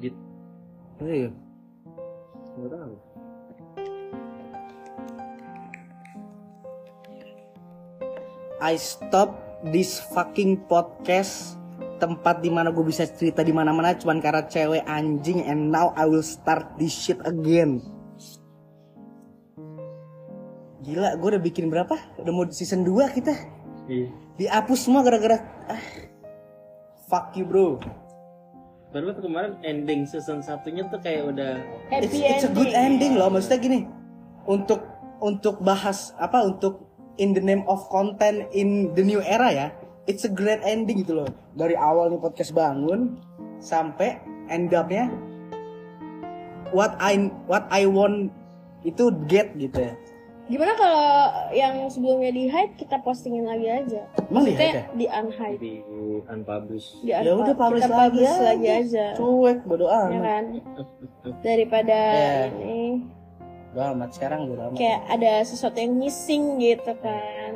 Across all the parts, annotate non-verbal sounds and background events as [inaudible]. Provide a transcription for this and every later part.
edit Iya. nggak tahu I stop this fucking podcast tempat di mana gue bisa cerita di mana-mana cuman karena cewek anjing and now I will start this shit again. Gila, gue udah bikin berapa? Udah mau season 2 kita. iya Dihapus semua gara-gara ah. Fuck you, bro. Baru tuh kemarin ending season satunya tuh kayak udah It's, Happy it's a good ending loh. Maksudnya gini, untuk untuk bahas apa untuk in the name of content in the new era ya, it's a great ending gitu loh. Dari awal nih podcast bangun sampai end up-nya what I what I want itu get gitu ya. Gimana kalau yang sebelumnya di hide kita postingin lagi aja? Emang di hide ya? di unhide. di unpublish Di Ya udah publish kita lagi, publish aja. lagi aja. Cuek bodo Ya amat. kan? [laughs] Daripada Ya. ini Bodo amat sekarang bodo amat. kayak ada sesuatu yang missing gitu kan.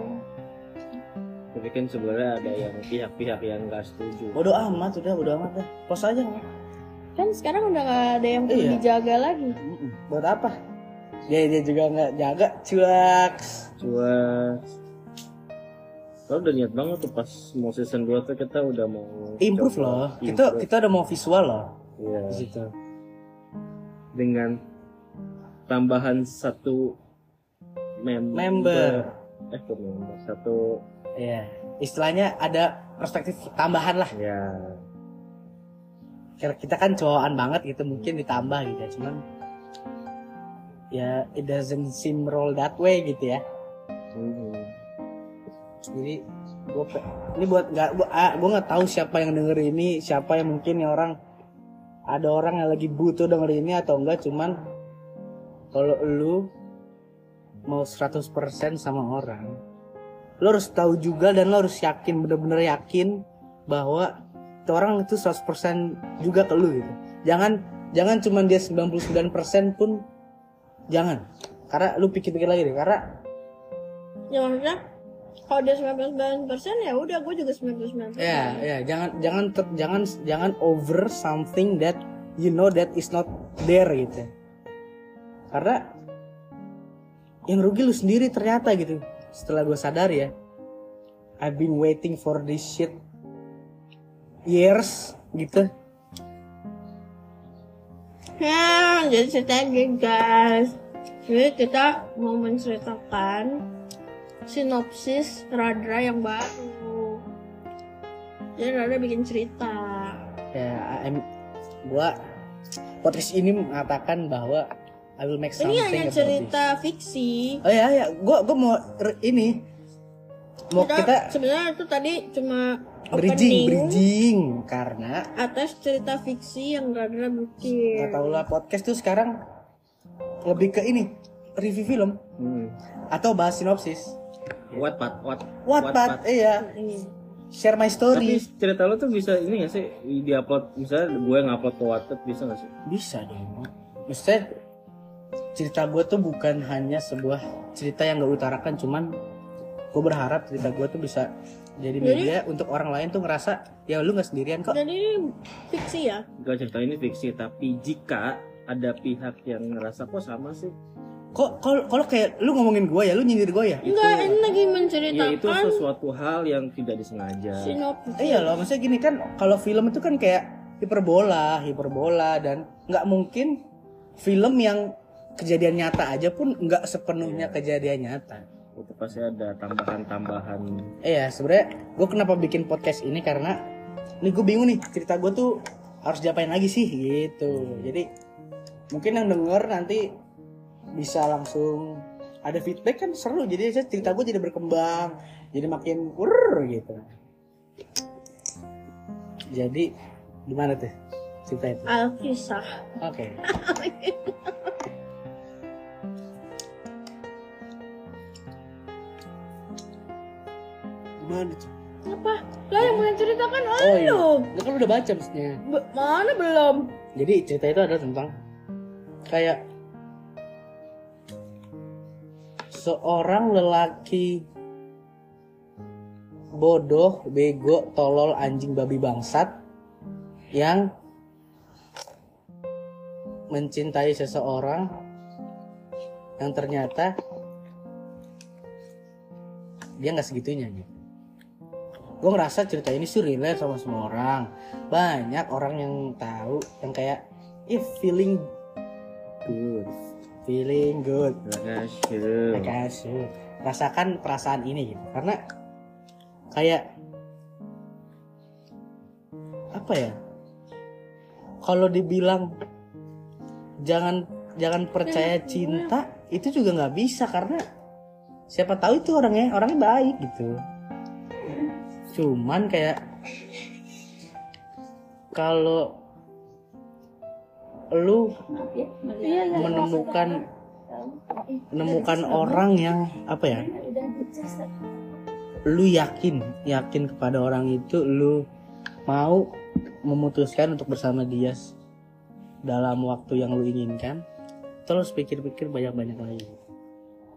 tapi kan sebenarnya ada yang pihak-pihak yang nggak setuju Bodo amat udah bodo amat dah. Pos aja nggak? Kan sekarang udah gak ada yang perlu Iya. dijaga lagi. Buat apa? Dia dia juga nggak jaga cuek. cuma Lo udah niat banget tuh pas mau season 2 tuh kita udah mau Improve coba loh. Kita improve. kita udah mau visual loh Iya. situ. dengan tambahan satu member, Member. eh kok member satu Iya. Istilahnya ada perspektif tambahan lah. ya Karena kita kan cowokan banget gitu mungkin ditambah gitu ya. Cuman ya it doesn't seem roll that way gitu ya. hmm, Jadi gue ini buat nggak gue gue nggak tahu siapa yang denger ini siapa yang mungkin yang orang ada orang yang lagi butuh denger ini atau enggak cuman kalau lu mau 100% sama orang lu harus tahu juga dan lu harus yakin bener-bener yakin bahwa itu orang itu 100% juga ke lu gitu jangan jangan cuman dia 99% pun jangan karena lu pikir-pikir lagi deh karena Ya maksudnya kalau dia 99% ya udah gue juga 99%. Ya, ya, jangan jangan ter- jangan jangan over something that you know that is not there gitu. Karena yang rugi lu sendiri ternyata gitu. Setelah gue sadar ya, I've been waiting for this shit years gitu. Ya, jadi ceritanya guys. Jadi kita mau menceritakan sinopsis Radra yang baru. Jadi Radra bikin cerita. Ya, I'm, gua podcast ini mengatakan bahwa I will make something Ini hanya cerita fiksi. Oh ya, ya, gua gua mau ini mau kita sebenarnya itu tadi cuma bridging opening. bridging karena atas cerita fiksi yang Radra bikin. nggak tahu lah podcast tuh sekarang lebih ke ini review film. Hmm. atau bahas sinopsis. Wattpad, what, Wattpad iya. Ini. share my Tapi story cerita lo tuh bisa ini gak sih? Diupload misalnya gue ngupload ke Wattpad bisa gak sih? bisa dong. Maksudnya cerita gue tuh bukan hanya sebuah cerita yang gak utarakan cuman gue berharap cerita gue tuh bisa jadi media untuk orang lain tuh ngerasa ya lu nggak sendirian kok. Dan ini fiksi ya? Gak cerita ini fiksi tapi jika ada pihak yang ngerasa kok sama sih? Kok kalau kalau kayak lu ngomongin gue ya? Lu nyindir gue ya? Enggak, ini lagi ya itu menceritakan sesuatu hal yang tidak disengaja. Sinopsis. iya loh maksudnya gini kan kalau film itu kan kayak hiperbola hiperbola dan nggak mungkin film yang kejadian nyata aja pun nggak sepenuhnya kejadian nyata itu pasti ada tambahan-tambahan. Iya sebenarnya gue kenapa bikin podcast ini karena ini gue bingung nih cerita gue tuh harus diapain lagi sih gitu. Jadi mungkin yang denger nanti bisa langsung ada feedback kan seru. Jadi saya cerita gue jadi berkembang jadi makin kurr gitu. Jadi gimana tuh cerita itu Alkisah. oke. gimana [laughs] tuh Apa? Lah yang menceritakan oh iya lu. kan udah baca mestinya Be- mana belum? Jadi cerita itu adalah tentang kayak seorang lelaki bodoh, bego, tolol, anjing, babi bangsat yang mencintai seseorang yang ternyata dia nggak segitunya gitu. Gue ngerasa cerita ini sih relate sama semua orang. Banyak orang yang tahu yang kayak if feeling good, feeling good, Makasih. Makasih. Rasakan perasaan ini gitu. Karena kayak apa ya? Kalau dibilang jangan jangan percaya cinta itu juga nggak bisa karena siapa tahu itu orangnya orangnya baik gitu. Cuman kayak kalau lu menemukan menemukan orang yang apa ya? Lu yakin yakin kepada orang itu lu mau memutuskan untuk bersama dia dalam waktu yang lu inginkan terus pikir-pikir banyak-banyak lagi.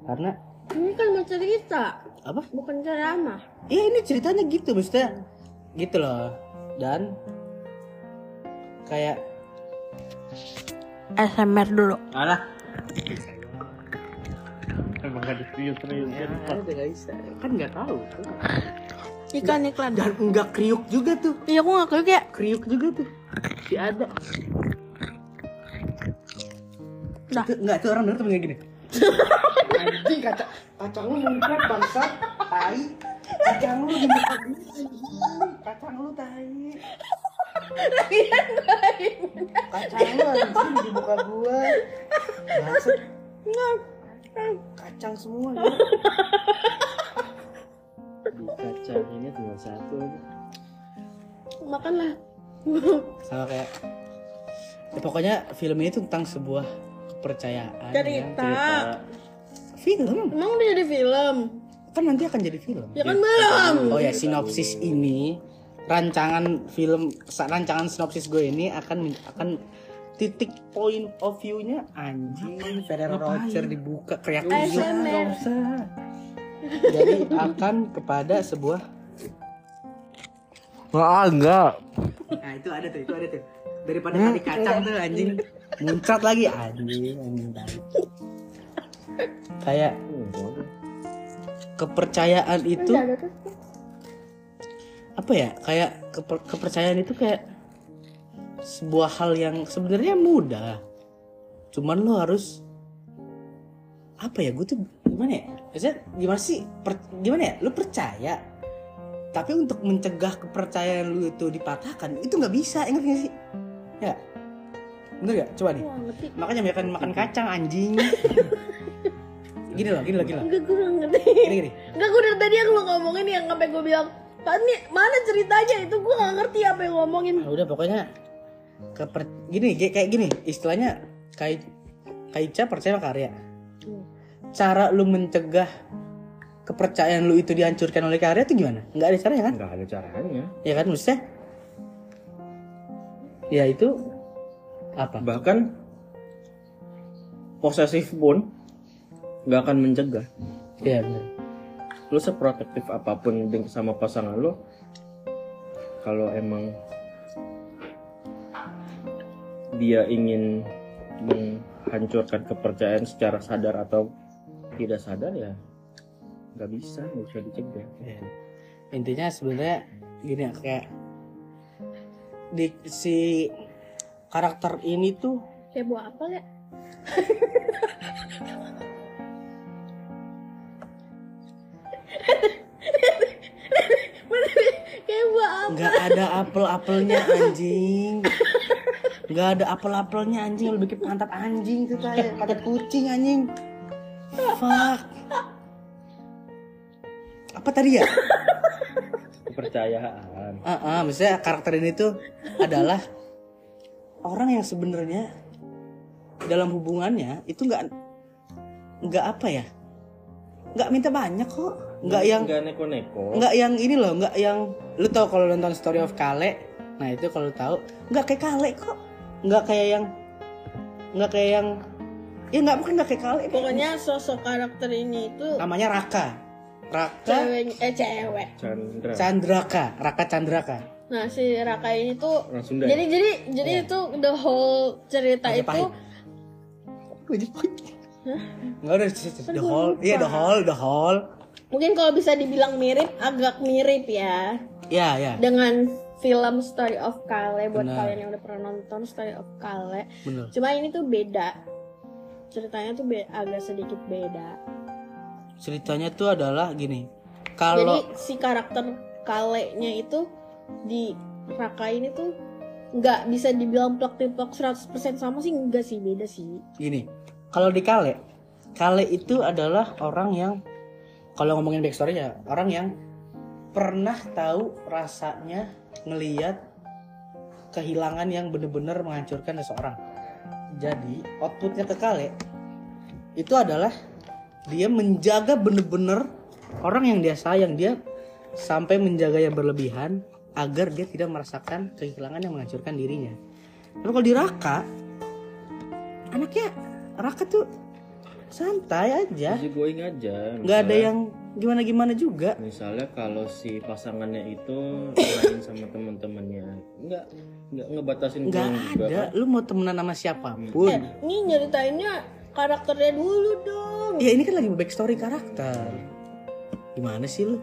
Karena Ini kan mau cerita, apa bukan ceramah. ya ini ceritanya gitu maksudnya gitu loh dan kayak SMR dulu. Alah. Emang gak diserius-serius. ya, ada nggak bisa kan nggak tahu Ikan iklan. dan enggak kriuk juga tuh Iya, aku nggak kayak kriuk juga tuh si ada Dah. Itu- enggak tuh orang denger tuh kayak gini anjing kaca kacang lu muncrat bangsat. Tai. Kacang lu di muka kacang lu tai. Kacang lu anjing di muka gua. Bangsat. Kacang semua ya. Kacang ini tinggal satu. makanlah. sama kayak ya, pokoknya film ini tuh tentang sebuah kepercayaan Cerita. yang- film? Emang udah jadi film? kan nanti akan jadi film. Ya kan belum. oh ya sinopsis ini rancangan film rancangan sinopsis gue ini akan akan titik point of view-nya anjing Ferrero Rocher dibuka kayak jadi akan kepada sebuah Wah, enggak. nah itu ada tuh itu ada tuh. Daripada tadi kacang tuh anjing muncrat lagi. Anjing anjing kayak kepercayaan itu apa ya? Kayak keper- kepercayaan itu kayak sebuah hal yang sebenarnya mudah. Cuman lo harus apa ya? Gue tuh gimana ya? Maksudnya gimana sih? Per- gimana ya? Lo percaya tapi untuk mencegah kepercayaan lu itu dipatahkan itu nggak bisa. Ingat gak sih? Ya bener gak coba nih. Makanya makan makan kacang anjing. [laughs] Gini loh gini loh gini loh Enggak, gue gak ngerti. gini gini. Enggak, gue dari tadi yang lo ngomongin yang sampai gue bilang, Pak, ini mana ceritanya? Itu gue gak ngerti apa yang ngomongin. Nah, udah pokoknya keper gini kayak gini. Istilahnya kayak Kaica percaya sama karya. Cara lu mencegah kepercayaan lu itu dihancurkan oleh karya itu gimana? Nggak ada caranya kan? Enggak ada caranya. ya kan maksudnya? Ya itu apa Bahkan posesif pun nggak akan mencegah. ya benar Lu seprotektif apa pun dengan sama pasangan lu, kalau emang dia ingin menghancurkan kepercayaan secara sadar atau tidak sadar ya nggak bisa nggak bisa dicegah Ya. intinya sebenarnya gini ya kayak di si karakter ini tuh. Kayak buah apel ya? Kayak buah apel. nggak ada apel-apelnya anjing. Nggak ada apel-apelnya anjing. Lebih ke pantat anjing tuh kayak pantat kucing anjing. Fuck. Apa tadi ya? Kepercayaan. Ah ah, maksudnya karakter ini tuh adalah orang yang sebenarnya dalam hubungannya itu nggak nggak apa ya? Nggak minta banyak kok. Nggak yang nggak neko-neko. nggak yang ini loh nggak yang lu tau kalau nonton Story of Kale? Nah itu kalau tahu nggak kayak Kale kok. Nggak kayak yang nggak kayak yang ya nggak mungkin nggak kayak Kale Pokoknya sosok karakter ini itu namanya Raka. Raka cewek eh cewek. Chandra. Chandraka Raka Chandraka Nah si Raka ini tuh orang Sunda ya? jadi jadi jadi Iya. itu the whole cerita itu Majapahit. Enggak udah the whole, iya the whole, the whole. mungkin kalau bisa dibilang mirip agak mirip ya Ya, ya. dengan film Story of Kale buat Benar. kalian yang udah pernah nonton Story of Kale. Bener. Cuma ini tuh beda. Ceritanya tuh be- agak sedikit beda. Ceritanya tuh adalah gini. Jadi Kalau si karakter Kale-nya itu di Raka ini tuh nggak bisa dibilang plak plak 100% sama sih enggak sih beda sih. gini, kalau di Kale, Kale itu adalah orang yang kalau ngomongin backstory ya, orang yang pernah tahu rasanya ngeliat kehilangan yang bener-bener menghancurkan seseorang. Jadi outputnya ke Kale itu adalah dia menjaga bener-bener orang yang dia sayang dia sampai menjaga yang berlebihan agar dia tidak merasakan kehilangan yang menghancurkan dirinya. Tapi kalau di Raka anaknya Raka tuh santai aja, easy going aja nggak ada Misalnya- yang gimana-gimana juga. misalnya kalau si pasangannya itu main sama teman-temannya nggak nggak ngebatasin Nggak pulang juga ada, kan? lu mau temenan sama siapa pun. Eh, ini nyeritainnya karakternya dulu dong. Ya ini kan lagi backstory karakter. Gimana sih lu?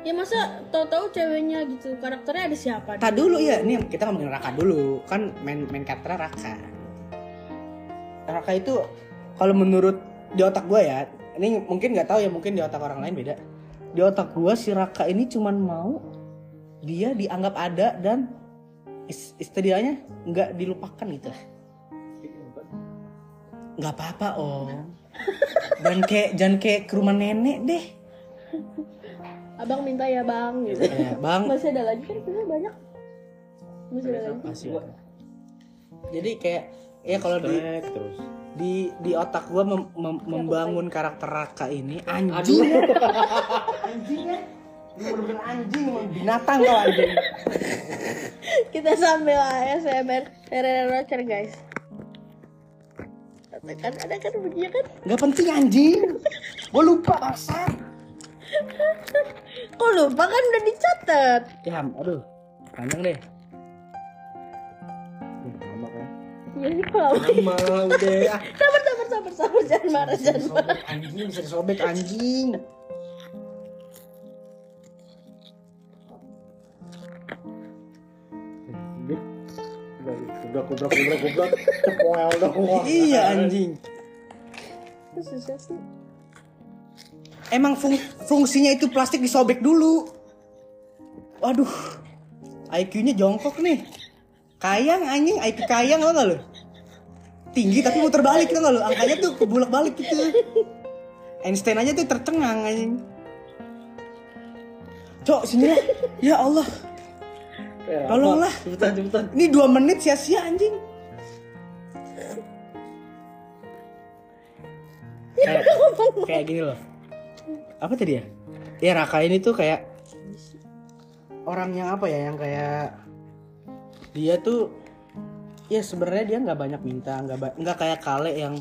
Ya masa tahu-tahu ceweknya gitu karakternya ada siapa? Tak dulu ya, ini kita ngomongin Raka dulu. Kan main main karakter Raka. Raka itu kalau menurut di otak gua ya, ini mungkin nggak tahu ya, mungkin di otak orang lain beda. Di otak gua si Raka ini cuman mau dia dianggap ada dan is- istilahnya nggak dilupakan gitu lah. Nggak apa-apa om. [laughs] Dan kayak jangan kayak ke rumah nenek deh. Abang minta ya bang gitu. Ya, bang, Masih ada lagi kan kita banyak. Masih ada lagi. Masih ada. Jadi kayak ya kalau di terus di di otak gua mem- mem- membangun karakter Raka ini anjing. [laughs] anjing ya. Anjing emang binatang kau anjing. [laughs] Kita sambil ASMR Ferrero Rocher guys. Kan ada kan bunyinya kan? Gak penting anjing. Gua lupa bangsa. Kok lupa kan udah dicatat. Ya, aduh. Panjang deh. lama kan Ya ini kalau Lama udah. Ah, sabar sabar sabar sabar jangan marah jangan marah. Sobek anjing, bisa disobek anjing. Gubrak, gubrak. Cepoel dong. Iya anjing. Susah sih. Emang fung- fungsinya itu plastik disobek dulu. Waduh. IQ-nya jongkok nih. Kayang anjing, IQ kayang tau gak lu? Tinggi tapi muter balik tau gak lu? Angkanya tuh kebulak balik gitu. Einstein aja tuh tercengang anjing. Cok, sini lah. Ya Allah. Eh? Tolonglah. Cepetan, cepetan. Ini dua menit sia-sia anjing. Kayak, kayak gini loh. Apa tadi ya? Ya Raka ini tuh kayak orang yang apa ya? Yang kayak dia tuh ya sebenarnya dia nggak banyak minta, nggak nggak kayak Kale yang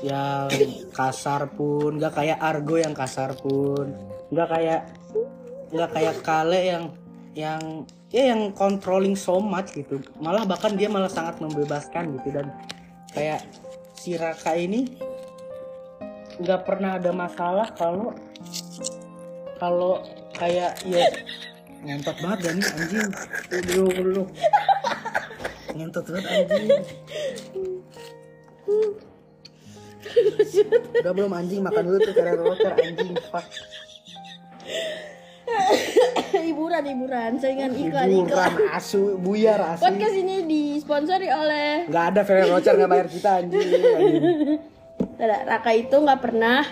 yang kasar pun, nggak kayak Argo yang kasar pun, nggak kayak nggak kayak Kale yang yang ya yang controlling so much gitu malah bahkan dia malah sangat membebaskan gitu dan kayak si Raka ini nggak pernah ada masalah kalau kalau kayak ya ngentot banget dan anjing? Dulu dulu. Ngentot banget anjing. Udah belum anjing? Makan dulu tuh Ferrero Rocher anjing. Fuck. Hiburan hiburan. Saingan iklan iklan. asu buyar asu. Podcast ini disponsori oleh nggak ada Ferrero Rocher nggak bayar kita anjing, anjing. Raka itu nggak pernah.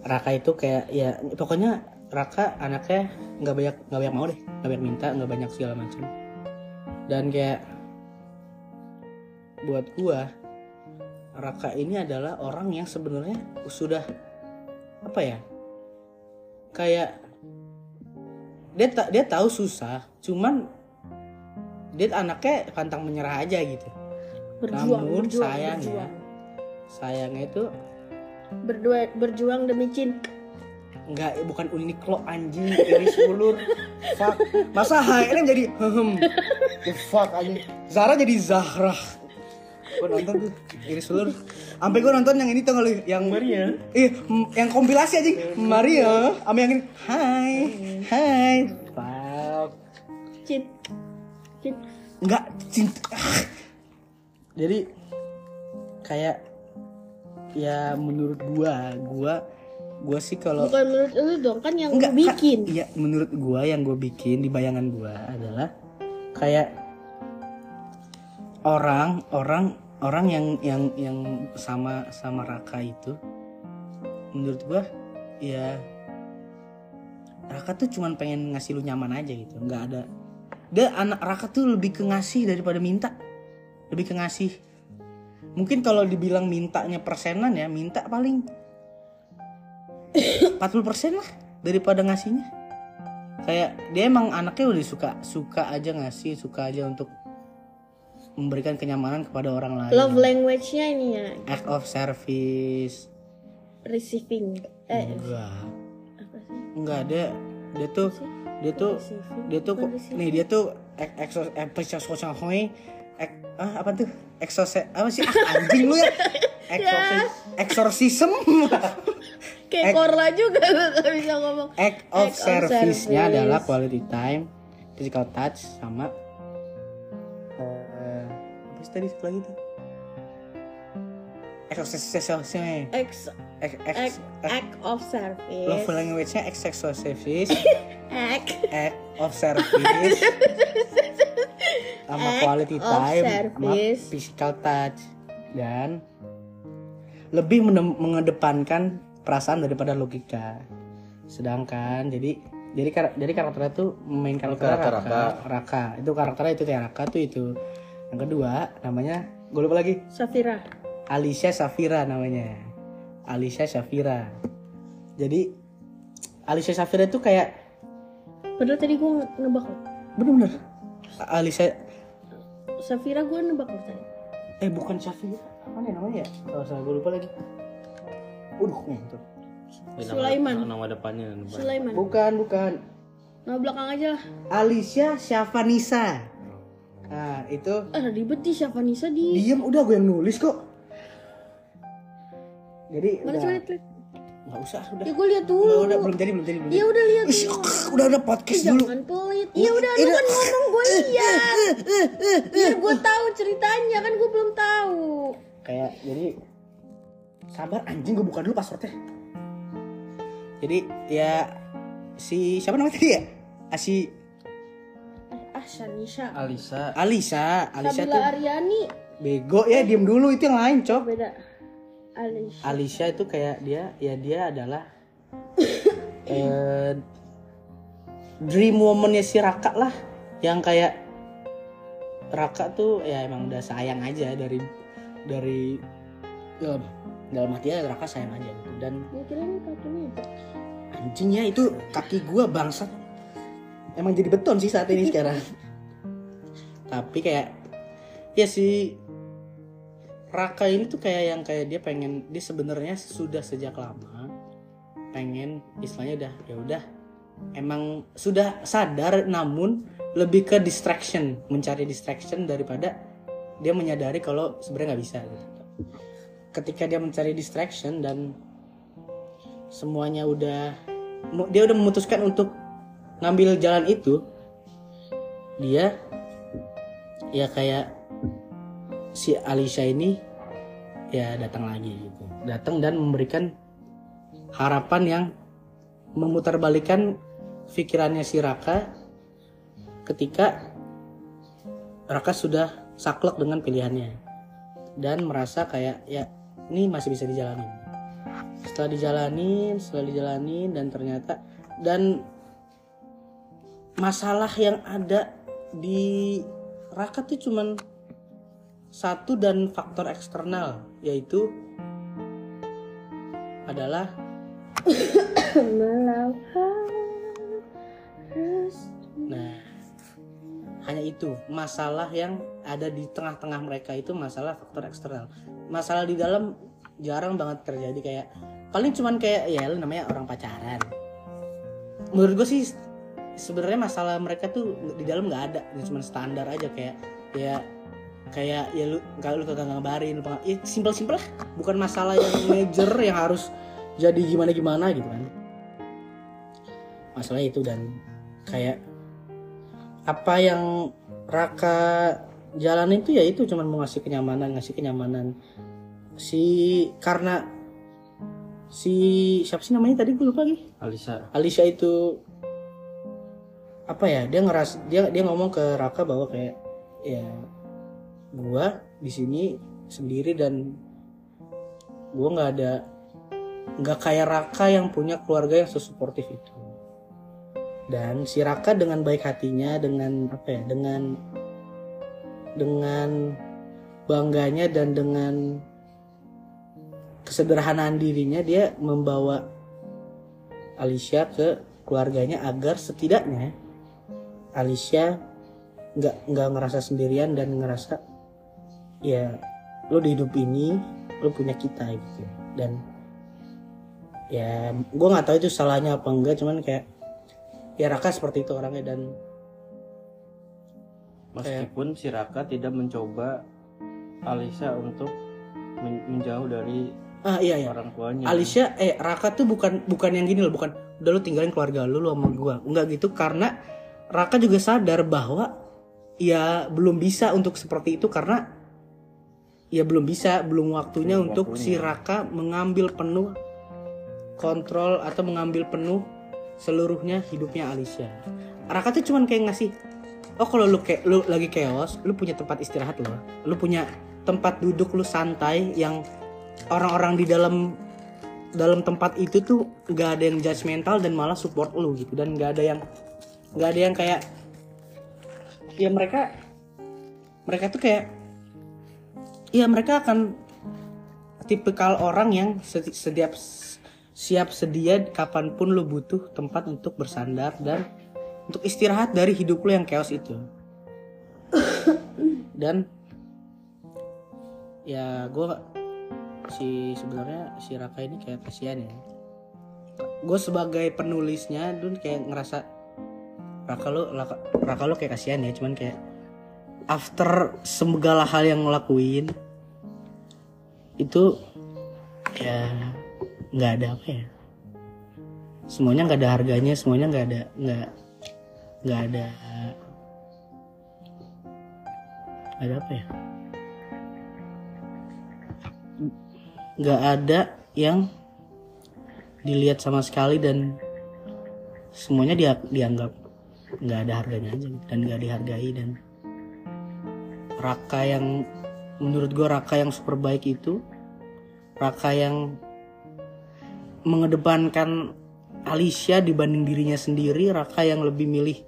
Raka itu kayak ya pokoknya Raka anaknya nggak banyak nggak banyak mau deh nggak banyak minta nggak banyak segala macam. Dan kayak buat gua Raka ini adalah orang yang sebenarnya sudah apa ya kayak dia ta- dia tahu susah cuman dia anaknya pantang menyerah aja gitu. Berjuang namun berjuang, sayangnya berjuang. sayangnya itu berdua berjuang demi cinta Enggak, bukan Uniqlo anjing, iris ulur. Fuck. Masa HM jadi hehem. The fuck anjing. Zara jadi Zahra. Gue nonton tuh iris ulur. Sampai gue nonton yang ini tuh lu yang Maria. Eh, m- yang kompilasi aja Maria sama yang ini Hai, hai. Fuck. Cit. Cit. Enggak cinta. Ah. Jadi kayak ya menurut gua, gua gua sih kalau Bukan menurut lu dong kan yang Enggak, bikin. Iya, menurut gua yang gua bikin di bayangan gua adalah kayak orang orang orang yang yang yang sama sama Raka itu menurut gua ya Raka tuh cuman pengen ngasih lu nyaman aja gitu nggak ada. Dia anak Raka tuh lebih ke ngasih daripada minta lebih ke ngasih mungkin kalau dibilang mintanya persenan ya minta paling 40% lah daripada ngasihnya. Kayak dia emang anaknya udah suka suka aja ngasih suka aja untuk memberikan kenyamanan kepada orang lain. Love language-nya ini ya. Act of service. Receiving. Eh, enggak. enggak dia dia tuh dia tuh dia tuh nih dia tuh eksos hoi ek ah apa tuh? Eksos apa sih? Ah, anjing lu ya. [laughs] Eksorsis exorcism. [laughs] Kayak Ek- Korla juga gue gak bisa ngomong. act of Act of service-nya service. adalah quality time physical touch sama eh apa sih tadi satu lagi tuh? Exorcism. Ex, act, act, act of service. love language-nya act of service. [laughs] Act. act of service. Sama Act quality of time sama physical touch. Dan lebih mengedepankan perasaan daripada logika. Sedangkan jadi jadi kar- jadi karakternya tuh main karakter karakter Raka, Raka. Itu karakternya itu kayak Raka tuh itu. Yang kedua namanya gue lupa lagi. Safira. Alicia Safira namanya Alicia Safira jadi Alicia Safira itu kayak Padahal tadi gue nebak loh. bener-bener Alicia Safira gue nebak loh tadi. eh bukan Safira apa nih namanya ya oh salah gue lupa lagi Udah. Sulaiman. Nama, nama depannya. Nama. Sulaiman. bukan bukan Nama belakang aja lah. Alicia Syafanisa nah itu Ah ribet di siapa Nisa di. diem udah gue yang nulis kok jadi Mana udah coba liat. nggak usah udah Ya gue lihat udah, dulu. udah belum jadi belum jadi belum Ya udah lihat. Ish, udah udah podcast dulu Jangan pelit. Ya udah lu kan ngomong gue lihat. Biar gue tahu ceritanya kan gue belum tahu. kayak jadi sabar anjing gue buka dulu passwordnya jadi ya si siapa namanya tadi ya Ah, si Ah Shanisha. Alisa. Alisa Alisa Sabila tuh Aryani. bego ya diem dulu itu yang lain cok Beda. Alisha. Alicia itu kayak dia ya dia adalah [coughs] eh, dream womannya si Raka lah yang kayak Raka tuh ya emang udah sayang aja dari dari dalam dalam hatinya Raka sayang aja gitu dan itu. anjingnya itu kaki gua bangsat emang jadi beton sih saat ini sekarang [laughs] tapi kayak ya si Raka ini tuh kayak yang kayak dia pengen dia sebenarnya sudah sejak lama pengen istilahnya udah ya udah emang sudah sadar namun lebih ke distraction mencari distraction daripada dia menyadari kalau sebenarnya nggak bisa gitu. ketika dia mencari distraction dan semuanya udah dia udah memutuskan untuk ngambil jalan itu dia ya kayak si Alicia ini ya datang lagi gitu. Datang dan memberikan harapan yang memutarbalikan pikirannya si Raka ketika Raka sudah saklek dengan pilihannya dan merasa kayak ya ini masih bisa dijalanin. Setelah dijalanin setelah dijalanin dan ternyata dan masalah yang ada di Raka tuh cuman satu dan faktor eksternal yaitu adalah [coughs] nah hanya itu. Masalah yang ada di tengah-tengah mereka itu masalah faktor eksternal. Masalah di dalam jarang banget terjadi kayak paling cuman kayak ya namanya orang pacaran. Menurut gue sih sebenarnya masalah mereka tuh di dalam nggak ada. Cuma standar aja kayak ya kayak ya lu kalau lu kagak ngabarin lu peng- ya simpel simpel lah. Bukan masalah yang major yang harus jadi gimana gimana gitu kan. Masalah itu dan kayak apa yang Raka jalanin tuh ya itu cuman mau ngasih kenyamanan ngasih kenyamanan. Si karena si siapa sih namanya tadi? Gue lupa lagi. Alisa Alicia itu apa ya dia ngeras dia dia ngomong ke Raka bahwa kayak ya gua di sini sendiri dan gua nggak ada nggak kayak Raka yang punya keluarga yang sesuportif itu. Dan si Raka dengan baik hatinya dengan apa ya dengan dengan bangganya dan dengan kesederhanaan dirinya dia membawa Alicia ke keluarganya agar setidaknya Alicia nggak nggak ngerasa sendirian dan ngerasa ya lo di hidup ini lo punya kita gitu. Dan ya gue nggak tahu itu salahnya apa enggak cuman kayak ya Raka seperti itu orangnya dan meskipun si Raka tidak mencoba Alisa untuk men- menjauh dari ah iya iya. orang tuanya. Alicia eh Raka tuh bukan bukan yang gini loh bukan udah lu tinggalin keluarga lu lu sama gua. Enggak gitu karena Raka juga sadar bahwa ya belum bisa untuk seperti itu karena ya belum bisa belum waktunya Belum untuk si waktunya. Raka mengambil penuh kontrol atau mengambil penuh seluruhnya hidupnya Alicia. Raka tuh cuman kayak ngasih oh kalau lu kayak lu lagi chaos lu punya tempat istirahat lo lu punya tempat duduk lu santai yang orang-orang di dalam dalam tempat itu tuh nggak ada yang judgmental dan malah support lu gitu. Dan nggak ada yang nggak ada yang kayak ya mereka mereka tuh kayak ya mereka akan tipikal orang yang seti- setiap siap sedia kapan pun lu butuh tempat untuk bersandar dan untuk istirahat dari hidup lu yang chaos itu. Dan ya gue si sebenarnya si Raka ini kayak kasihan ya. Gue sebagai penulisnya dun kayak ngerasa Raka lu Raka, Raka lu kayak kasihan ya cuman kayak after segala hal yang ngelakuin itu ya nggak ada apa ya. Semuanya nggak ada harganya semuanya nggak ada nggak nggak ada ada apa ya. Nggak ada yang dilihat sama sekali dan semuanya dia dianggap nggak ada harganya aja gitu, dan nggak dihargai dan Raka yang menurut gue Raka yang super baik itu Raka yang mengedepankan Alicia dibanding dirinya sendiri Raka yang lebih milih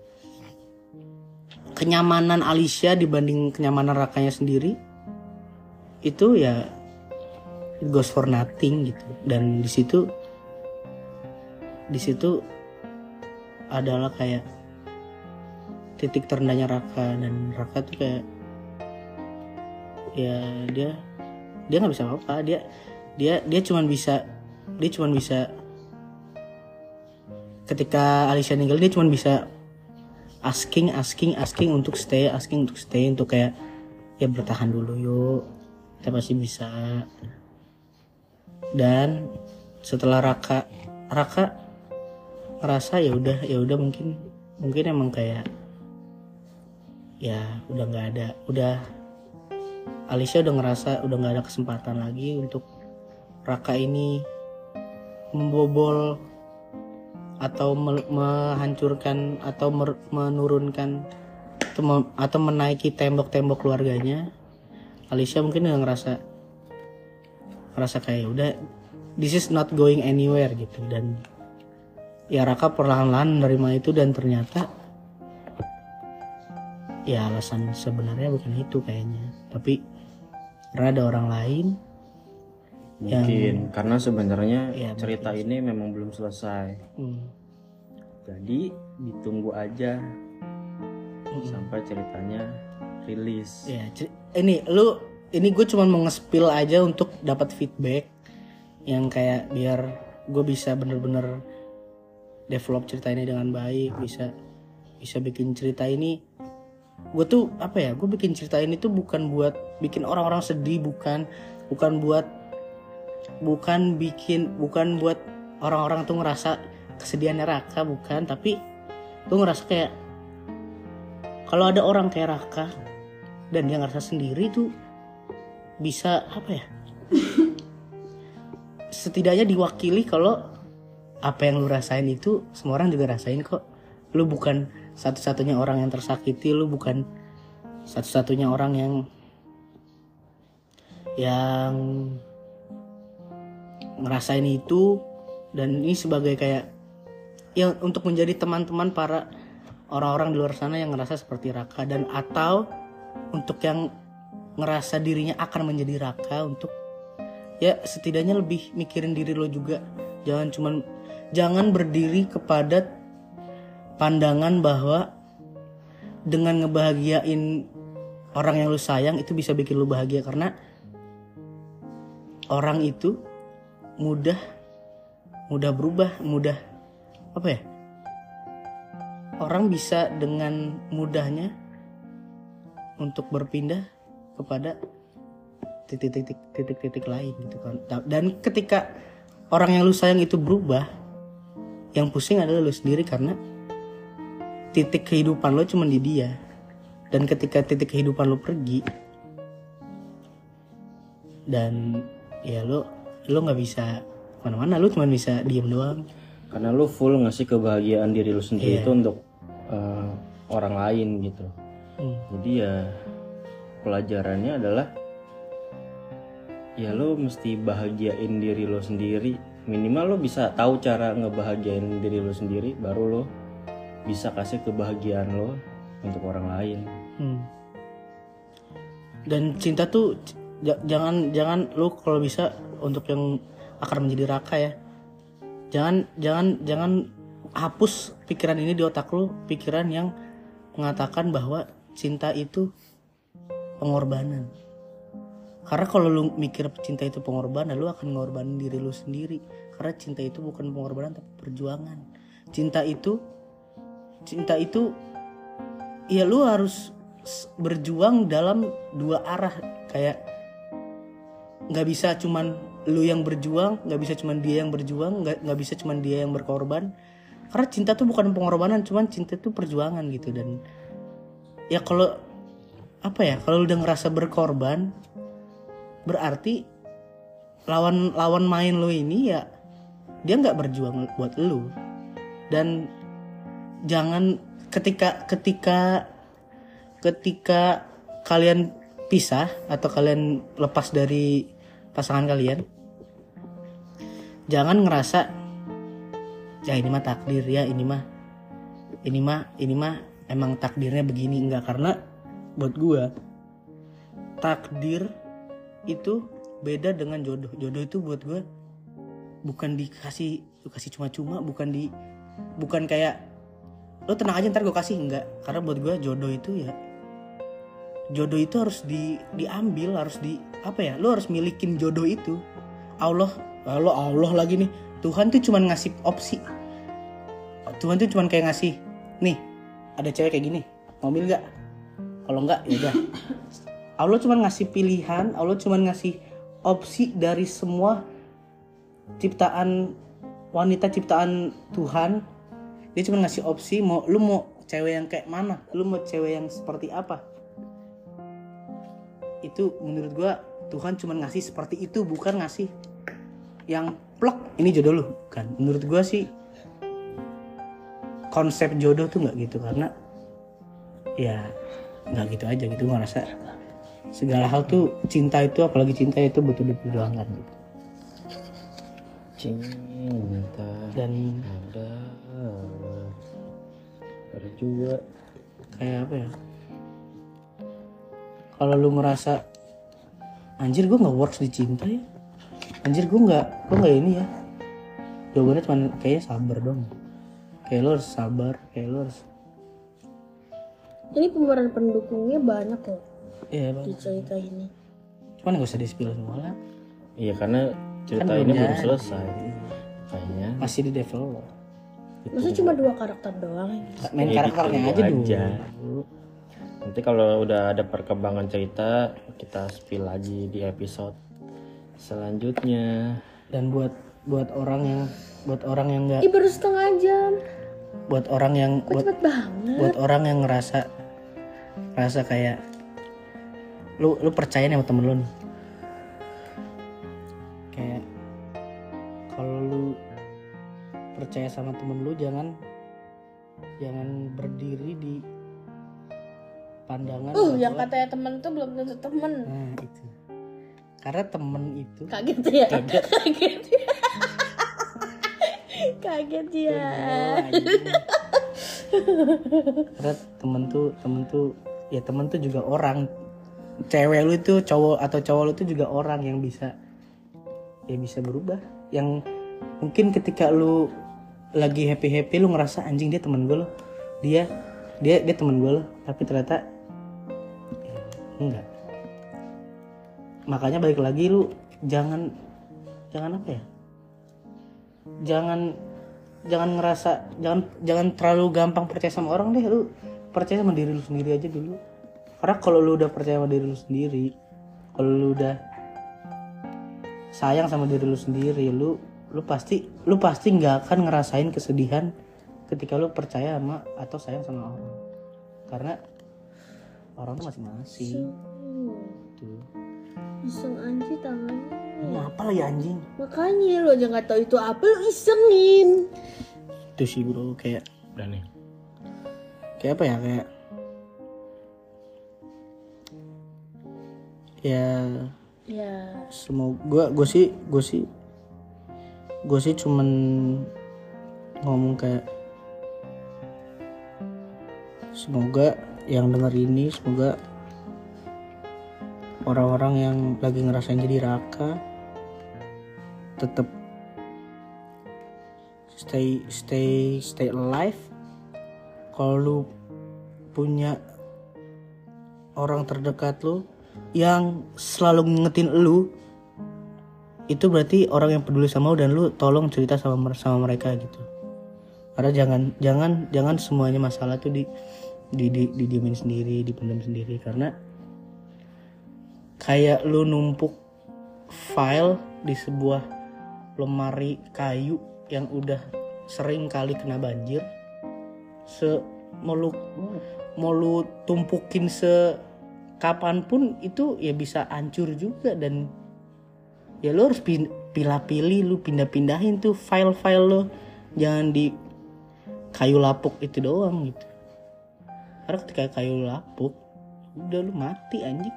kenyamanan Alicia dibanding kenyamanan Rakanya sendiri itu ya it goes for nothing gitu. Dan di situ di situ adalah kayak titik terendahnya Raka. Dan Raka tuh kayak ya dia dia nggak bisa apa-apa. Dia dia dia cuman bisa dia cuman bisa ketika Alicia ninggal dia cuman bisa asking asking asking untuk stay asking untuk stay untuk kayak ya bertahan dulu yuk. Kita pasti bisa. Dan setelah Raka Raka ngerasa ya udah ya udah mungkin mungkin emang kayak ya udah nggak ada udah Alicia udah ngerasa udah nggak ada kesempatan lagi untuk Raka ini membobol atau me- menghancurkan atau menurunkan atau, atau menaiki tembok-tembok keluarganya. Alicia mungkin udah ngerasa ngerasa kayak udah this is not going anywhere gitu. Dan ya Raka perlahan-lahan menerima itu dan ternyata ya alasan sebenarnya bukan itu kayaknya. Tapi karena ada orang lain yang mungkin karena sebenarnya Ya, cerita ini memang belum selesai. Hmm, jadi ditunggu aja hmm. sampai ceritanya rilis. Ya cer- ini lu ini gue cuma mau nge-spill aja untuk dapat feedback yang kayak biar gue bisa bener-bener develop cerita ini dengan baik bisa bisa bikin cerita ini gue tuh apa ya gue bikin cerita ini tuh bukan buat bikin orang-orang sedih bukan. Bukan buat bukan bikin bukan buat orang-orang tuh ngerasa kesedihannya Raka bukan. Tapi gue ngerasa kayak kalau ada orang kayak Raka dan dia ngerasa sendiri tuh bisa apa ya [laughs] setidaknya diwakili kalau apa yang lu rasain itu semua orang juga rasain kok. Lu bukan satu-satunya orang yang tersakiti lu bukan satu-satunya orang yang yang ngerasain itu. Dan ini sebagai kayak yang untuk menjadi teman-teman para orang-orang di luar sana yang ngerasa seperti Raka. Dan atau untuk yang ngerasa dirinya akan menjadi Raka untuk ya setidaknya lebih mikirin diri lo juga. Jangan cuman jangan berdiri kepada pandangan bahwa dengan ngebahagiain orang yang lu sayang itu bisa bikin lu bahagia. Karena orang itu mudah mudah berubah mudah apa ya? Orang bisa dengan mudahnya untuk berpindah kepada titik-titik titik-titik lain gitu kan. Dan ketika orang yang lu sayang itu berubah yang pusing adalah lu sendiri karena titik kehidupan lo cuma di dia dan ketika titik kehidupan lo pergi dan ya lo lo nggak bisa mana-mana lo cuma bisa diem doang karena lu full ngasih kebahagiaan diri lu sendiri Iya. itu untuk eh, orang lain gitu Hmm. jadi ya pelajarannya adalah ya lo mesti bahagiain diri lo sendiri minimal lo bisa tahu cara ngebahagiain diri lo sendiri baru lo bisa kasih kebahagiaan lo untuk orang lain Hmm. Dan cinta tuh jangan jangan lu kalau bisa untuk yang akan menjadi raka ya. Jangan jangan jangan hapus pikiran ini di otak lu, pikiran yang mengatakan bahwa cinta itu pengorbanan. Karena kalau lu mikir cinta itu pengorbanan, lu akan ngorbanin diri lu sendiri. Karena cinta itu bukan pengorbanan tapi perjuangan. Cinta itu cinta itu ya lu harus berjuang dalam dua arah. Kayak nggak bisa cuman lu yang berjuang nggak bisa cuman dia yang berjuang nggak nggak bisa cuman dia yang berkorban. Karena cinta tuh bukan pengorbanan cuman cinta tuh perjuangan gitu. Dan ya kalau apa ya kalau udah ngerasa berkorban berarti lawan lawan main lu ini ya dia nggak berjuang buat lu. Dan jangan ketika ketika ketika kalian pisah atau kalian lepas dari pasangan kalian jangan ngerasa ya ini mah takdir ya ini mah ini mah ini mah emang takdirnya begini. Enggak karena buat gua takdir itu beda dengan jodoh. Jodoh itu buat gua bukan dikasih dikasih cuma-cuma bukan di bukan kayak lo tenang aja ntar gue kasih. Enggak karena buat gue jodoh itu ya jodoh itu harus di diambil harus di apa ya lo harus milikin jodoh itu. Allah lo Allah lagi nih. Tuhan tuh cuman ngasih opsi. Tuhan tuh cuman kayak ngasih nih ada cewek kayak gini mau ambil nggak? Kalau enggak ya udah. Allah cuman ngasih pilihan Allah cuman ngasih opsi dari semua ciptaan wanita ciptaan Tuhan dia cuma ngasih opsi mau lu mau cewek yang kayak mana? Lu mau cewek yang seperti apa? Itu menurut gua Tuhan cuma ngasih seperti itu bukan ngasih yang plok ini jodoh lu kan? Menurut gua sih konsep jodoh tuh nggak gitu karena ya nggak gitu aja gitu gua ngerasa segala hal tuh cinta itu apalagi cinta itu betul diperjuangkan gitu. Cinta dan ada juga. Kayak apa ya? Kalau lu ngerasa anjir gue nggak works di cinta ya. Anjir gue nggak gue nggak ini ya. Jawabannya cuma kayaknya sabar dong. Kayak lo harus sabar kayak lo harus Ini pemeran pendukungnya banyak loh iya di bang cerita ini. cuman gak usah di spill semua lah iya karena cerita Kan ini belum selesai. Kayaknya. Masih di develop Masa cuma dua karakter doang main Ya karakternya gitu aja dulu. aja. nanti kalau udah ada perkembangan cerita kita spill lagi di episode selanjutnya. Dan buat buat orang yang buat orang yang nggak Ih baru setengah jam. Buat orang yang Kok buat cepet banget? buat orang yang ngerasa ngerasa kayak lu lu percaya nih sama temen lu nih percaya sama temen lu jangan jangan berdiri di pandangan Uh yang katanya temen tuh belum tentu temen. Nah itu. Karena temen itu Kaget ya? Kaget. [laughs] Kaget ya? [laughs] Kaget ya? Karena temen tuh temen tuh ya temen tuh juga orang. Cewek lu itu cowok atau cowok lu itu juga orang yang bisa ya bisa berubah. Yang mungkin ketika lu lagi happy happy lu ngerasa anjing dia temen gue loh. Dia dia dia temen gue loh. Tapi ternyata ya, enggak. Makanya balik lagi lu jangan jangan apa ya? Jangan jangan ngerasa jangan jangan terlalu gampang percaya sama orang deh. Lu percaya sama diri lu sendiri aja dulu. Karena kalau lu udah percaya sama diri lu sendiri kalau lu udah sayang sama diri lu sendiri lu lu pasti lu pasti nggak akan ngerasain kesedihan ketika lu percaya sama atau sayang sama orang. Karena orang tuh masing-masing. Tuh. Iseng anjir tangannya. Ini apa lagi anjing? Makanya lo aja nggak tahu itu apa lo isengin. Itu sih bro kayak udah nih kayak apa ya kayak ya. Ya. Semoga gue gue sih gue sih gue sih cuman ngomong kayak semoga yang denger ini semoga orang-orang yang lagi ngerasain jadi raka tetap stay stay stay alive. Kalau lu punya orang terdekat lu yang selalu ngingetin lu itu berarti orang yang peduli sama lu dan lu tolong cerita sama sama mereka gitu. Karena jangan jangan jangan semuanya masalah tuh di di di didiemin sendiri dipendam sendiri. Karena kayak lu numpuk file di sebuah lemari kayu yang udah sering kali kena banjir se mau lu mau lu tumpukin se kapan pun itu ya bisa hancur juga dan ya lu harus pilih-pilih lu pindah-pindahin tuh file-file lo jangan di kayu lapuk itu doang gitu. Karena ketika kayu lapuk udah lu mati anjing.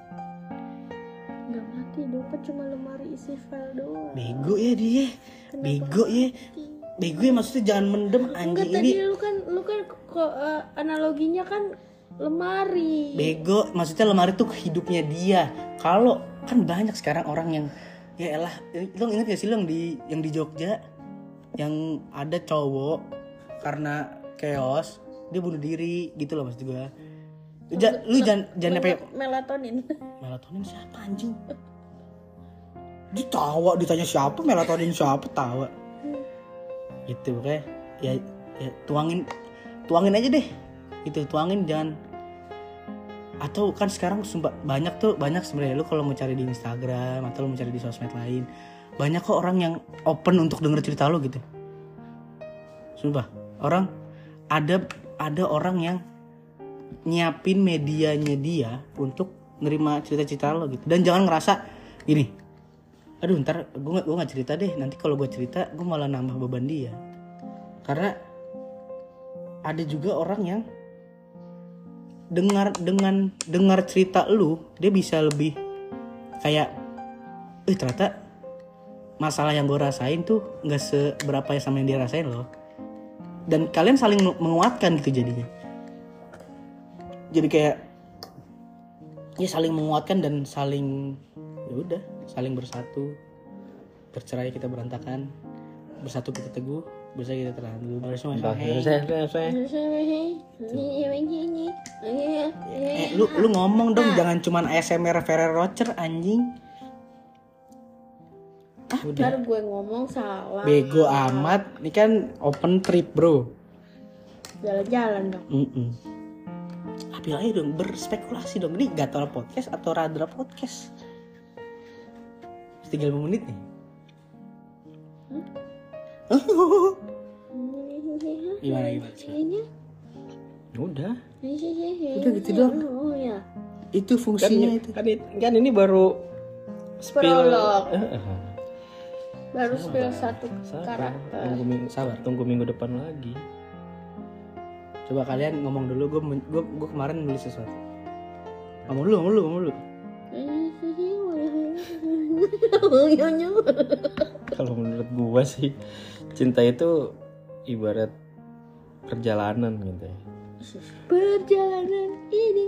Nggak mati dompet cuma lemari isi file doang. Bego ya dia. Bego ya. bego ya maksudnya jangan mendem Enggak anjing. tadi ini lu kan lu kan kok eh, analoginya kan lemari. Bego maksudnya lemari tuh hidupnya dia. Kalau kan banyak sekarang orang yang ya elah lo inget gak sih lo yang di yang di Jogja. Yang ada cowok karena chaos dia bunuh diri gitu loh maksud gue lu, ja- lu jangan jangan apa ya melatonin. Melatonin siapa anjing? Ditawa ditanya siapa melatonin siapa tawa. Gitu kayak ya, ya tuangin tuangin aja deh. Itu tuangin jangan atau kan sekarang sumba- banyak tuh banyak sebenarnya. Lu kalau mau cari di Instagram atau lu mau cari di sosmed lain banyak kok orang yang open untuk denger cerita lu gitu. Sumpah orang ada ada orang yang nyiapin medianya dia untuk nerima cerita-cerita lo gitu. Dan jangan ngerasa gini aduh ntar gue gak, gue gak cerita deh. Nanti kalau gue cerita gue malah nambah beban dia. Karena ada juga orang yang dengar dengan dengar cerita lu dia bisa lebih kayak eh ternyata masalah yang gue rasain tuh nggak seberapa ya sama yang dia rasain loh. Dan kalian saling menguatkan gitu jadinya. Jadi kayak ya saling menguatkan dan saling ya udah saling bersatu bercerai kita berantakan bersatu kita teguh bersatu kita teranggu bersama eh, lu lu ngomong dong jangan cuman ASMR Ferrero Rocher anjing Udah. Ntar gue ngomong salah. Bego amat. Ini kan open trip, Bro. Jalan-jalan dong. Mm Ambil aja dong, berspekulasi dong. Ini gatal podcast atau radra podcast? Tinggal 5 menit nih. Gimana, gimana? Udah. Udah gitu doang. Oh ya. Itu Kan, fungsinya itu. kan, kan ini baru spill. Prolog. Eh, eh. Baru spill satu Sabar. karakter. Tunggu minggu, Sabar. tunggu minggu depan lagi. Coba kalian ngomong dulu, gue gue gue kemarin nulis sesuatu. Ngomong dulu, ngomong dulu, ngomong dulu. [laughs] Kalau menurut gua sih cinta itu ibarat perjalanan gitu ya. Perjalanan ini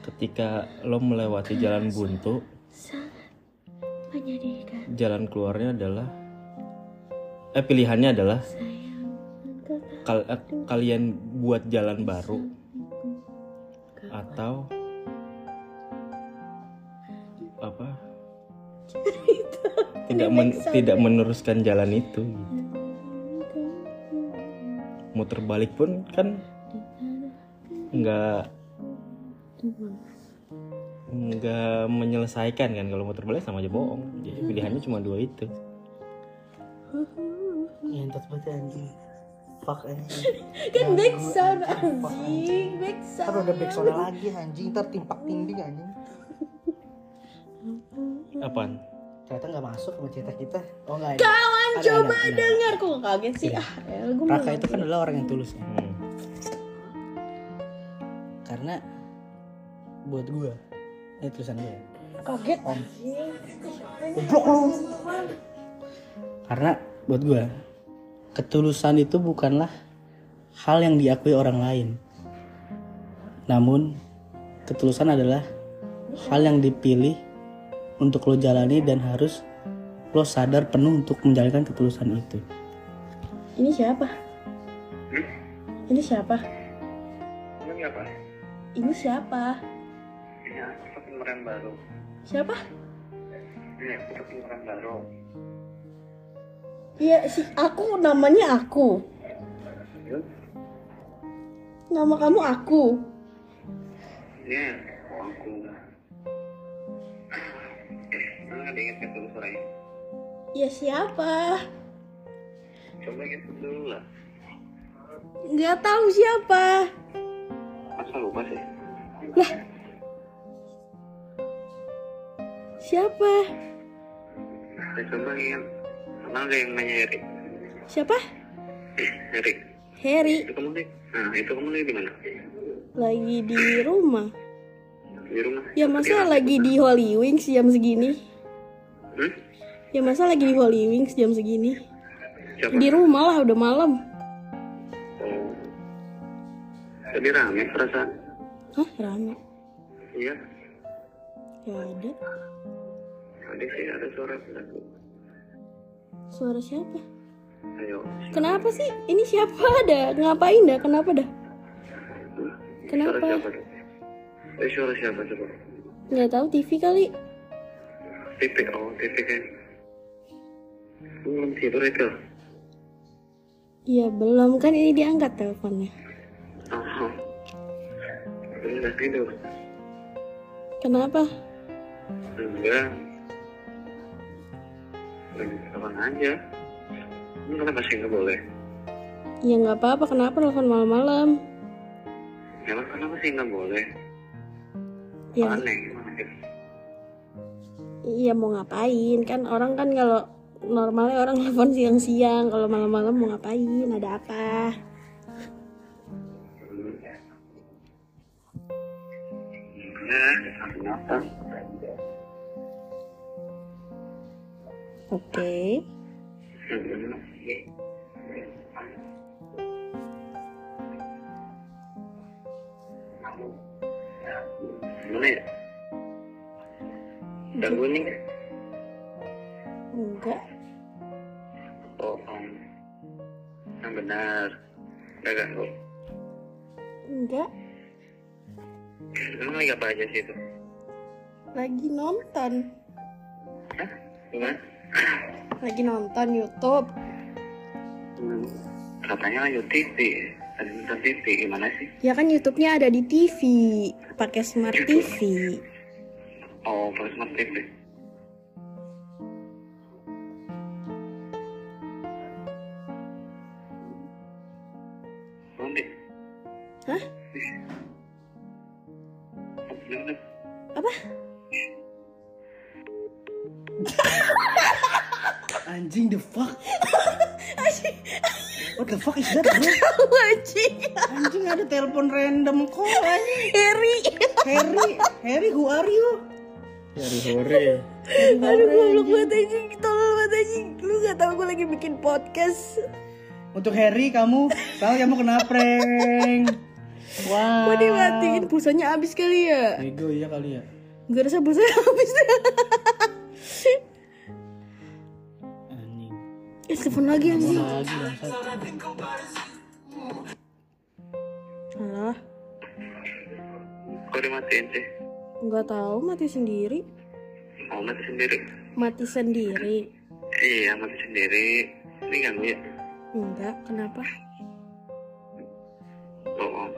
Ketika lo melewati jalan buntu, sangat menyedihkan. jalan keluarnya adalah eh pilihannya adalah kal- eh, kalian buat jalan baru atau apa tidak men- tidak meneruskan jalan itu gitu. Muter balik pun kan nggak nggak menyelesaikan kan kalau muter balik sama aja bohong jadi pilihannya cuma dua itu Ngentot banget anjing. Fuck anjing. [laughs] kan back sound anjing, back sound. Ntar ada backsound lagi anjing, ntar timpak tinding anjing. apaan Ternyata nggak masuk sama cerita kita. Oh enggak. Kawan Ada, coba ada, ada. dengar kok kaget sih. Ah, ya, gue Raka itu kan adalah orang yang tulus ya. Hmm. Karena buat gua ini tulisan gue ya. kaget. Goblok lu. Karena buat gua ketulusan itu bukanlah hal yang diakui orang lain. Namun ketulusan adalah hal yang dipilih untuk lo jalani dan harus lo sadar penuh untuk menjalankan ketulusan itu. Ini siapa? Ini siapa? Ini apa? Ini siapa? Ini aku pemeran baru. Siapa? Ini aku pemeran baru. Iya si aku namanya aku. Yuk. Nama kamu aku. Ini aku. Mana ada ingat kan dulu suaranya? Ya siapa? Coba ingat dulu lah. Nggak tahu siapa. Masa lupa sih? Siapa? Ya, coba ingat. Mana ada yang namanya Erik? Siapa? Erik. Harry Itu kamu nih? Nah, itu kamu lagi di mana? lagi di rumah. Di rumah. Ya masa lagi di Holy Wings jam segini? Hmm? Ya masa lagi di Holy Wings jam segini? Siapa? Di rumah lah udah malam. Oh. Tadi rame perasaan. Hah rame? Iya. Ya ada. Tadi sih ada suara aku. Suara siapa? Ayo. Kenapa sih? Ini siapa [laughs] dah? Ngapain dah? Kenapa dah? Hmm? Kenapa? Suara siapa? Eh, suara siapa coba? Nggak tahu TV kali. TV, oh. Lu Belum tidur itu? Ya belum kan ini diangkat teleponnya. Oh. Belum tidur? Kenapa? Enggak. Lagi kapan aja? Sih nggak boleh? Ya nggak apa-apa. Kenapa telepon malam-malam? Emang kenapa sih nggak boleh? Ya, Aneh? Iya mau ngapain? Kan orang kan kalau normalnya orang [laughs] telepon siang-siang. Kalau malam-malam mau ngapain? Ada apa? Oke. Mana Ganggu nih? Enggak. Oh, om. Yang benar. Gak ganggu. Enggak. Emang lagi apa aja sih itu? Lagi nonton. Hah? Gimana? Lagi nonton YouTube. Hmm, katanya lanjut TV. Tadi nonton TV gimana sih? Ya kan YouTube-nya ada di TV, pakai smart TV. Oh, smart TV. Belum deh. Hah? Belum deh. Apa? [laughs] Anjing the fuck. [laughs] What the fuck is that bro? Wajib. Anjing ada telepon random call anjing. Harry. Harry, Harry who are you? Dari sore. Aduh goblok banget anjing, tolol banget anjing. Lu gak tau gue lagi bikin podcast. Untuk Harry kamu, tahu kamu kena prank. Wow. Kok dimatiin pulsanya habis kali ya? Ego iya kali ya. Gak rasa pulsanya [laughs] habis Anjing. Eh, telepon lagi anjing. Lagi bangsat. Alah, Kok dimatiin sih? nggak tahu mati sendiri. Oh, mati sendiri. Mati sendiri. Iya, mati sendiri. Ini ganggu ya? Enggak, kenapa? Oh,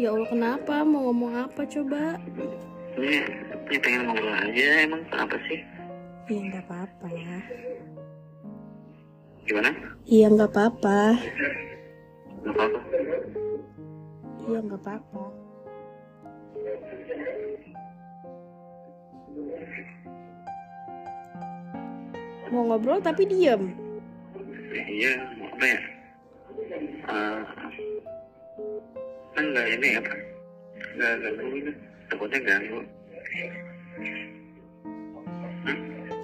Ya Allah, kenapa? Mau ngomong apa coba? ini, ini pengen ngobrol aja. Emang kenapa sih? Iya, nggak apa-apa ya. Gimana? Iya, nggak apa-apa. Gak apa-apa. Iya, nggak apa-apa. Mau ngobrol tapi diem. Iya, mau apa ya? Eh, enggak ini apa? Enggak ganggu gitu. Takutnya ganggu.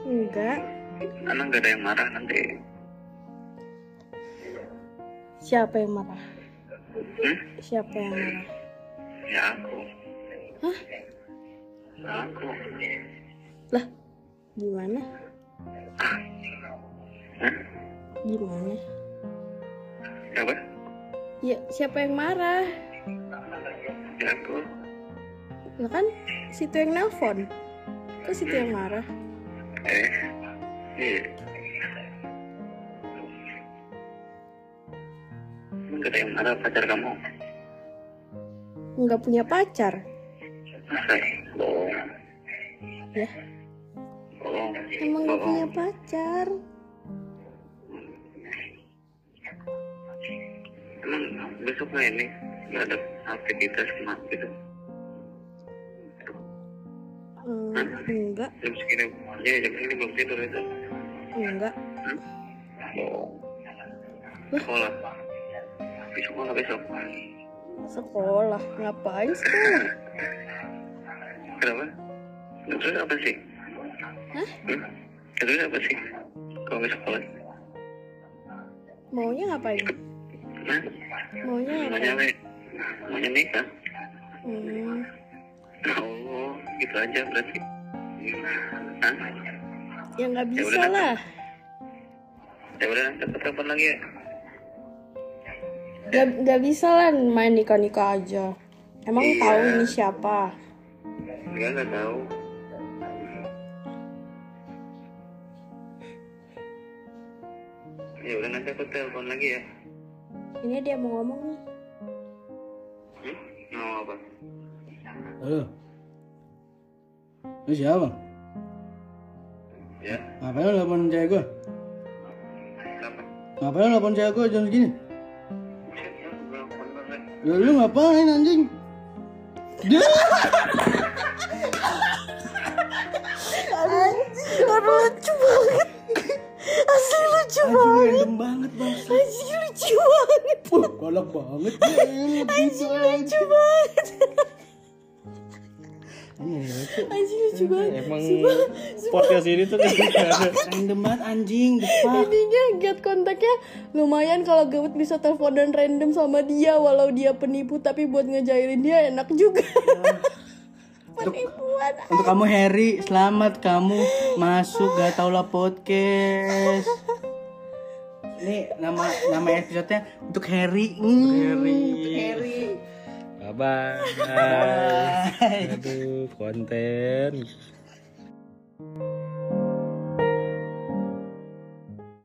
Enggak. Karena nggak ada yang marah nanti. Siapa yang marah? Hmm? Siapa yang marah? Ya aku. Hah? Lah, gimana? Hah? Gimana? Apa? Ya, siapa yang marah? Ya aku. Lah kan, situ yang nelpon. Kok situ yang marah? Eh. Iya. Emang nggak ada yang marah pacar kamu? Nggak punya pacar. Masa? Ya, emang Bohong. punya pacar. Emang besok nggak ini? Nggak ada aktivitas ke mana gitu? Hmm, enggak, Jam segini, ya jam segini belum tidur itu. enggak. Sekolah. Besok mana besok? Sekolah, ngapain sekolah? Kenapa? Terus apa sih? Hah? Hmm? Terus apa sih? Kalau nggak sekolah? Maunya ngapain? Hah? Maunya Maunya ngapain? apa? Maunya nikah? Hmm, Oh, gitu aja berarti. Hah? ya nggak bisa udah, lah. Ya udah, dapat kapan lagi ya? Nggak, nggak bisa lah main nikah-nikah aja. Emang Iya. tahu ini siapa? Enggak, nggak tahu. Ya udah nanti aku telepon lagi ya. Ini dia mau ngomong nih. Hmm? Mau apa? Halo. Lu siapa? Ya, Ngapain lu telepon cewek gua? kenapa? Ngapain lu telepon cewek gua jam segini? Ya lu ngapain anjing? Dia Aduh lucu banget. Asli lucu anjing random banget bang. Asli lucu banget. Wah, galak banget dia. [laughs] Anjing Lucu banget. Asli lucu banget. Emang podcast ini tuh [laughs] Random banget anjing. Intinya get kontaknya lumayan kalau Gawut bisa teleponan random sama dia walau dia penipu tapi buat ngejailin dia enak juga. Penipuan. Untuk kamu Harry, selamat kamu masuk gak tau lah podcast. Ini nama nama episode-nya untuk Harry. Hmm, Harry. Untuk Harry. Bye bye. Aduh, konten.